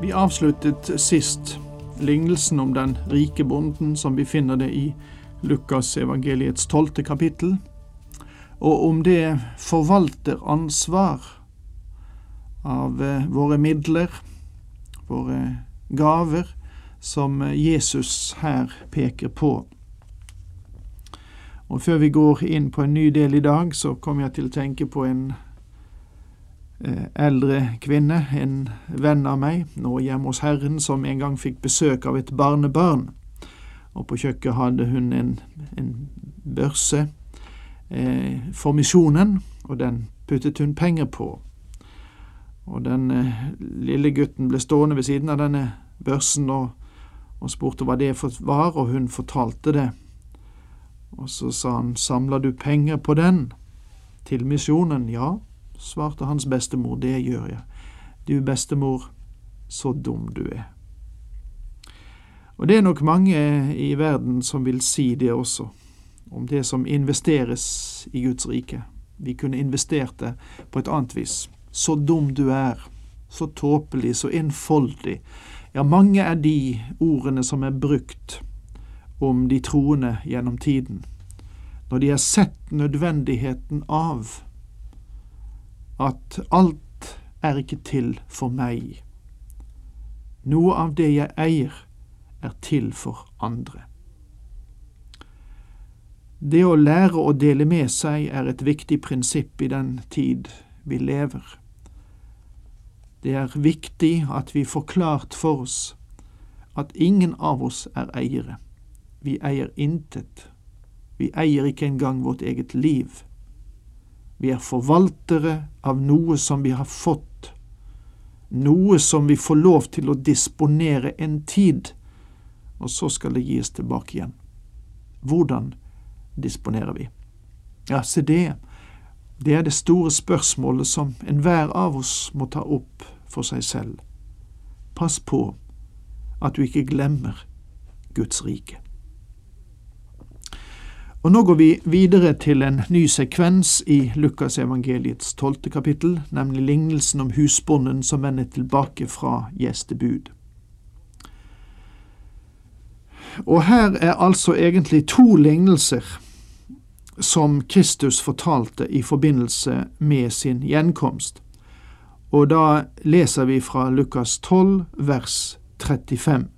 Vi avsluttet sist lignelsen om den rike bonden som vi finner det i Lukas evangeliets tolvte kapittel, og om det forvalteransvar av eh, våre midler, våre gaver, som Jesus her peker på. Og Før vi går inn på en ny del i dag, så kommer jeg til å tenke på en eh, eldre kvinne, en venn av meg, nå hjemme hos Herren, som en gang fikk besøk av et barnebarn. Og på kjøkkenet hadde hun en, en børse eh, for misjonen, og den puttet hun penger på. Og den eh, lille gutten ble stående ved siden av denne børsen og, og spurte hva det var, og hun fortalte det. Og så sa han, samler du penger på den? Til misjonen? Ja, svarte hans bestemor, det gjør jeg. Du, bestemor, så dum du er. Og det er nok mange i verden som vil si det også, om det som investeres i Guds rike. Vi kunne investert det på et annet vis. Så dum du er, så tåpelig, så enfoldig. Ja, mange er de ordene som er brukt om de troende gjennom tiden, når de har sett nødvendigheten av at alt er ikke til for meg. Noe av det jeg eier, er til for andre. Det å lære å dele med seg er et viktig prinsipp i den tid vi lever. Det er viktig at vi får klart for oss at ingen av oss er eiere. Vi eier intet. Vi eier ikke engang vårt eget liv. Vi er forvaltere av noe som vi har fått, noe som vi får lov til å disponere en tid, og så skal det gis tilbake igjen. Hvordan disponerer vi? Ja, se det, det er det store spørsmålet som enhver av oss må ta opp for seg selv. Pass på at du ikke glemmer Guds rike. Og Nå går vi videre til en ny sekvens i Lukas evangeliets tolvte kapittel, nemlig lignelsen om husbonden som vender tilbake fra gjestebud. Og her er altså egentlig to lignelser som Kristus fortalte i forbindelse med sin gjenkomst. Og da leser vi fra Lukas 12, vers 35.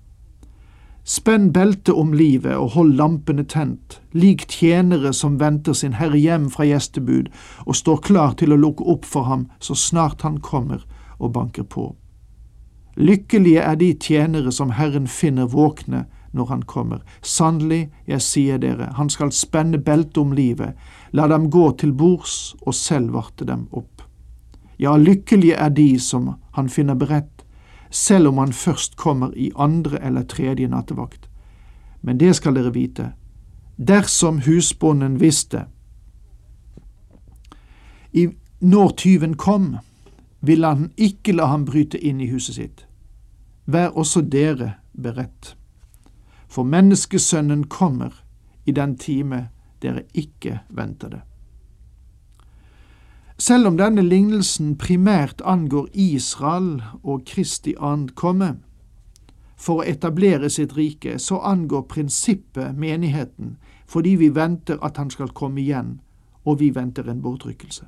Spenn beltet om livet og hold lampene tent, lik tjenere som venter sin herre hjem fra gjestebud og står klar til å lukke opp for ham så snart han kommer og banker på. Lykkelige er de tjenere som Herren finner våkne når han kommer. Sannelig, jeg sier dere, han skal spenne beltet om livet, la dem gå til bords og selv varte dem opp. Ja, lykkelige er de som han finner beredt, selv om han først kommer i andre eller tredje nattevakt. Men det skal dere vite, dersom husbonden visste i når tyven kom, ville han ikke la ham bryte inn i huset sitt. Vær også dere beredt for menneskesønnen kommer i den time dere ikke venter det. Selv om denne lignelsen primært angår Israel og Kristi ankomme for å etablere sitt rike, så angår prinsippet menigheten fordi vi venter at han skal komme igjen, og vi venter en bortrykkelse.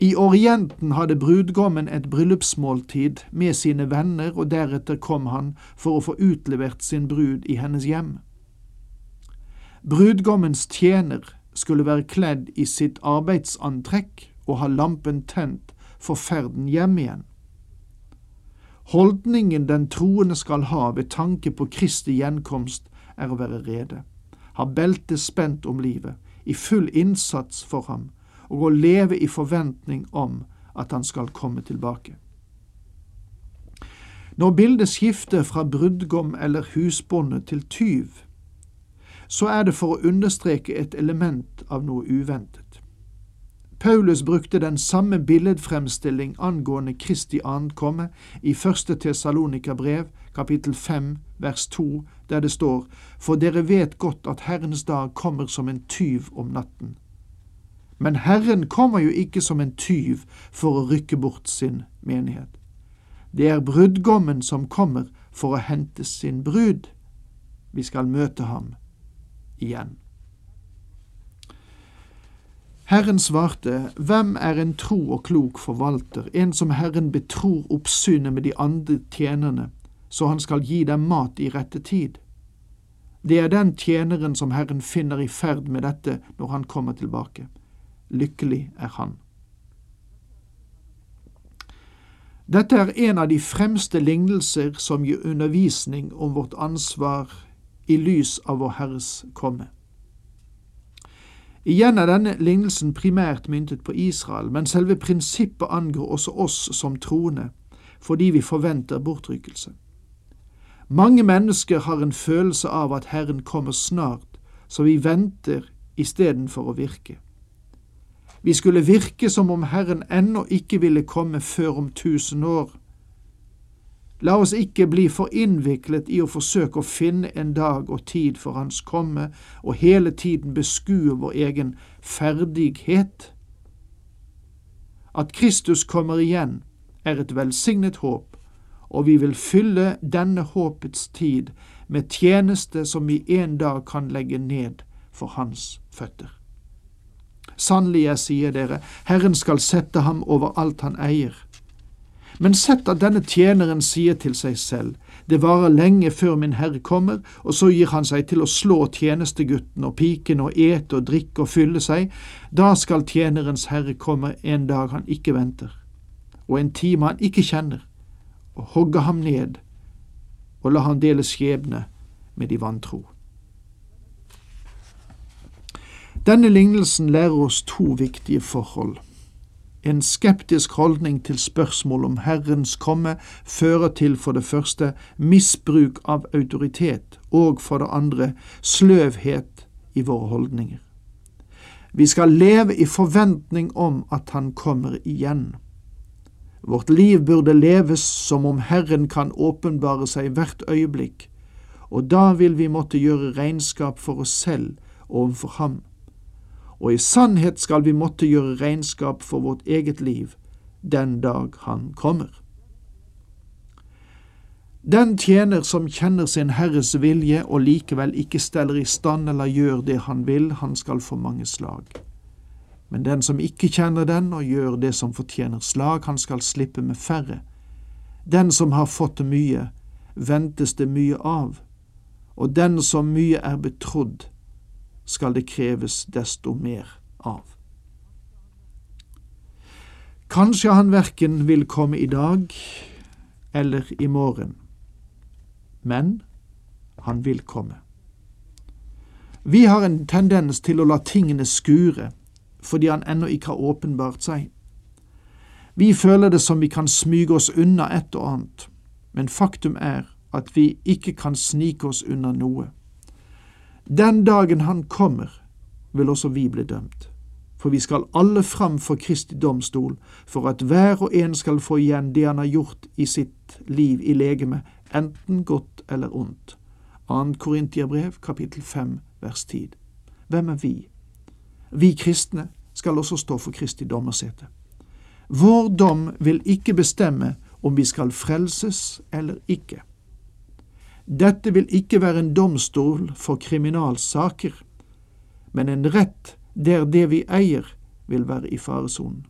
I Orienten hadde brudgommen et bryllupsmåltid med sine venner, og deretter kom han for å få utlevert sin brud i hennes hjem. Brudgommens tjener skulle være kledd i sitt arbeidsantrekk og ha lampen tent for ferden hjem igjen. Holdningen den troende skal ha ved tanke på Kristi gjenkomst, er å være rede, ha beltet spent om livet, i full innsats for ham, og å leve i forventning om at han skal komme tilbake. Når bildet skifter fra brudgom eller husbonde til tyv, så er det for å understreke et element av noe uventet. Paulus brukte den samme billedfremstilling angående Kristi ankomme i første Tessalonika brev, kapittel 5, vers 2, der det står For dere vet godt at Herrens dag kommer som en tyv om natten. Men Herren kommer jo ikke som en tyv for å rykke bort sin menighet. Det er brudgommen som kommer for å hente sin brud. Vi skal møte ham igjen. Herren svarte, Hvem er en tro og klok forvalter, en som Herren betror oppsynet med de andre tjenerne, så han skal gi dem mat i rette tid? Det er den tjeneren som Herren finner i ferd med dette når han kommer tilbake. Lykkelig er han. Dette er en av de fremste lignelser som gir undervisning om vårt ansvar i lys av Vår Herres komme. Igjen er denne lignelsen primært myntet på Israel, men selve prinsippet angår også oss som troende, fordi vi forventer bortrykkelse. Mange mennesker har en følelse av at Herren kommer snart, så vi venter istedenfor å virke. Vi skulle virke som om Herren ennå ikke ville komme før om tusen år. La oss ikke bli for innviklet i å forsøke å finne en dag og tid for Hans komme, og hele tiden beskue vår egen ferdighet. At Kristus kommer igjen, er et velsignet håp, og vi vil fylle denne håpets tid med tjeneste som vi en dag kan legge ned for Hans føtter. Sannelig, jeg sier dere, Herren skal sette ham over alt han eier. Men sett at denne tjeneren sier til seg selv, det varer lenge før min herre kommer, og så gir han seg til å slå tjenestegutten og piken og ete og drikke og fylle seg, da skal tjenerens herre komme en dag han ikke venter, og en time han ikke kjenner, og hogge ham ned og la han dele skjebne med de vantro. Denne lignelsen lærer oss to viktige forhold. En skeptisk holdning til spørsmål om Herrens komme fører til for det første misbruk av autoritet, og for det andre sløvhet i våre holdninger. Vi skal leve i forventning om at Han kommer igjen. Vårt liv burde leves som om Herren kan åpenbare seg hvert øyeblikk, og da vil vi måtte gjøre regnskap for oss selv overfor Ham og i sannhet skal vi måtte gjøre regnskap for vårt eget liv den dag han kommer. Den tjener som kjenner sin Herres vilje og likevel ikke steller i stand eller gjør det han vil, han skal få mange slag. Men den som ikke kjenner den og gjør det som fortjener slag, han skal slippe med færre. Den som har fått mye, ventes det mye av, og den som mye er betrodd, skal det kreves desto mer av. Kanskje han verken vil komme i dag eller i morgen, men han vil komme. Vi har en tendens til å la tingene skure fordi han ennå ikke har åpenbart seg. Vi føler det som vi kan smyge oss unna et og annet, men faktum er at vi ikke kan snike oss unna noe. Den dagen han kommer, vil også vi bli dømt. For vi skal alle fram for Kristi domstol, for at hver og en skal få igjen det han har gjort i sitt liv i legeme, enten godt eller ondt. 2. Korintiabrev, kapittel 5, vers 10. Hvem er vi? Vi kristne skal også stå for Kristi dommersete. Vår dom vil ikke bestemme om vi skal frelses eller ikke. Dette vil ikke være en domstol for kriminalsaker, men en rett der det vi eier, vil være i faresonen.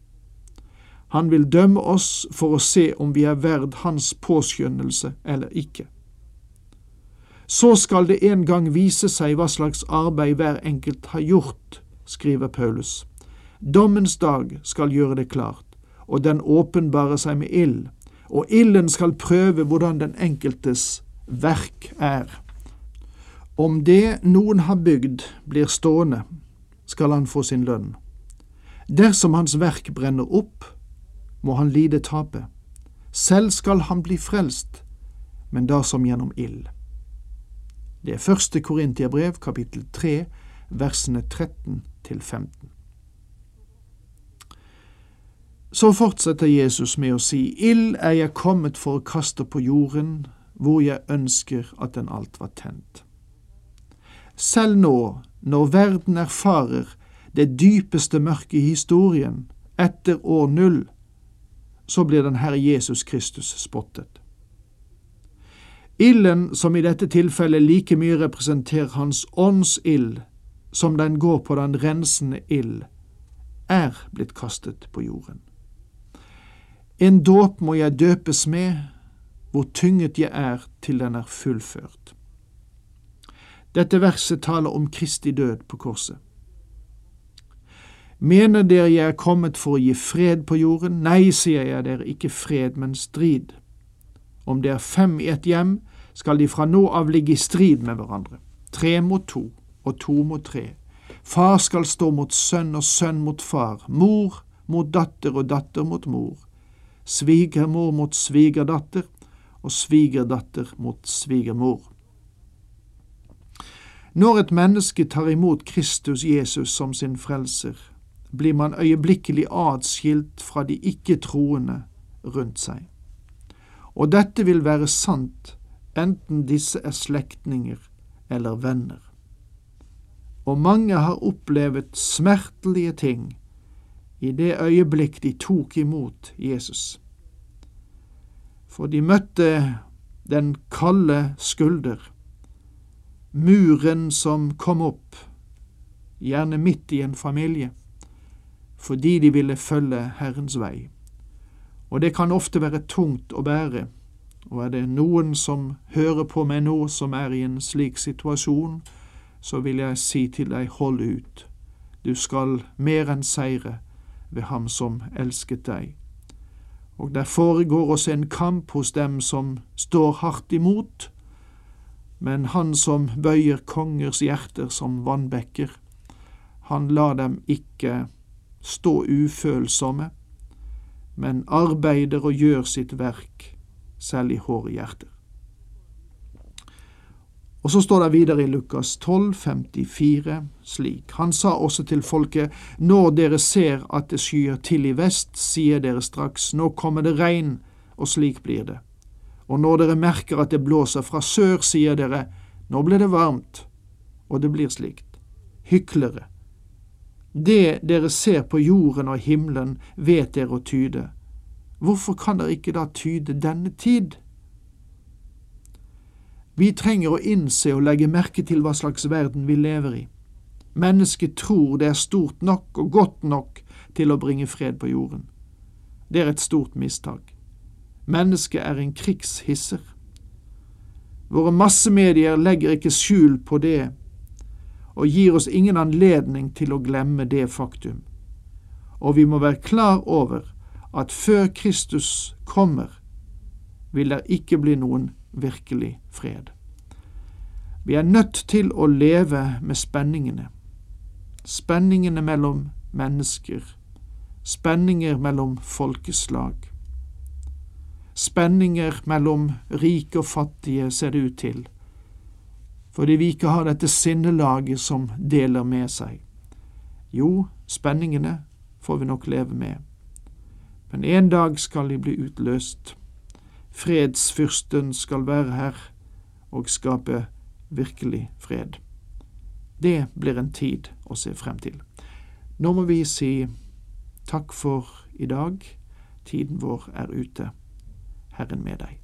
Han vil dømme oss for å se om vi er verd hans påskjønnelse eller ikke. Så skal det en gang vise seg hva slags arbeid hver enkelt har gjort, skriver Paulus. Dommens dag skal gjøre det klart, og den åpenbarer seg med ild, og ilden skal prøve hvordan den enkeltes verk er. Om det noen har bygd blir stående, skal han få sin lønn. Dersom hans verk brenner opp, må han lide tape. Selv skal han bli frelst, men da som gjennom ild. Det er første Korintiabrev, kapittel 3, versene 13 til 15. Så fortsetter Jesus med å si, Ild er jeg kommet for å kaste på jorden, hvor jeg ønsker at den alt var tent. Selv nå, når verden erfarer det dypeste mørket i historien, etter år null, så blir den Herre Jesus Kristus spottet. Ilden, som i dette tilfellet like mye representerer Hans ånds ild som den går på den rensende ild, er blitt kastet på jorden. En dåp må jeg døpes med, hvor tynget jeg er til den er fullført. Dette verset taler om Kristi død på korset. Mener dere jeg er kommet for å gi fred på jorden? Nei, sier jeg dere, ikke fred, men strid. Om det er fem i et hjem, skal de fra nå av ligge i strid med hverandre. Tre mot to, og to mot tre. Far skal stå mot sønn og sønn mot far, mor mot datter og datter mot mor, svigermor mot svigerdatter og svigerdatter mot svigermor. Når et menneske tar imot Kristus Jesus som sin frelser, blir man øyeblikkelig atskilt fra de ikke-troende rundt seg. Og dette vil være sant enten disse er slektninger eller venner. Og mange har opplevd smertelige ting i det øyeblikk de tok imot Jesus. For de møtte den kalde skulder, muren som kom opp, gjerne midt i en familie, fordi de ville følge Herrens vei. Og det kan ofte være tungt å bære, og er det noen som hører på meg nå som er i en slik situasjon, så vil jeg si til deg, hold ut, du skal mer enn seire ved Ham som elsket deg. Og der foregår også en kamp hos dem som står hardt imot, men han som bøyer kongers hjerter som vannbekker, han lar dem ikke stå ufølsomme, men arbeider og gjør sitt verk, selv i hårde hjerter. Og så står det videre i Lukas 12, 54 slik. Han sa også til folket, når dere ser at det skyer til i vest, sier dere straks, nå kommer det regn, og slik blir det og når dere merker at det blåser fra sør, sier dere, nå blir det varmt, og det blir slikt. Hyklere. Det dere ser på jorden og himmelen, vet dere å tyde. Hvorfor kan dere ikke da tyde denne tid? Vi trenger å innse og legge merke til hva slags verden vi lever i. Mennesket tror det er stort nok og godt nok til å bringe fred på jorden. Det er et stort mistak. Mennesket er en krigshisser. Våre massemedier legger ikke skjul på det og gir oss ingen anledning til å glemme det faktum. Og vi må være klar over at før Kristus kommer, vil det ikke bli noen virkelig fred. Vi er nødt til å leve med spenningene. Spenningene mellom mennesker, spenninger mellom folkeslag Spenninger mellom rike og fattige ser det ut til, fordi vi ikke har dette sinnelaget som deler med seg. Jo, spenningene får vi nok leve med, men en dag skal de bli utløst. Fredsfyrsten skal være her og skape virkelig fred. Det blir en tid å se frem til. Nå må vi si takk for i dag. Tiden vår er ute. Herren med deg.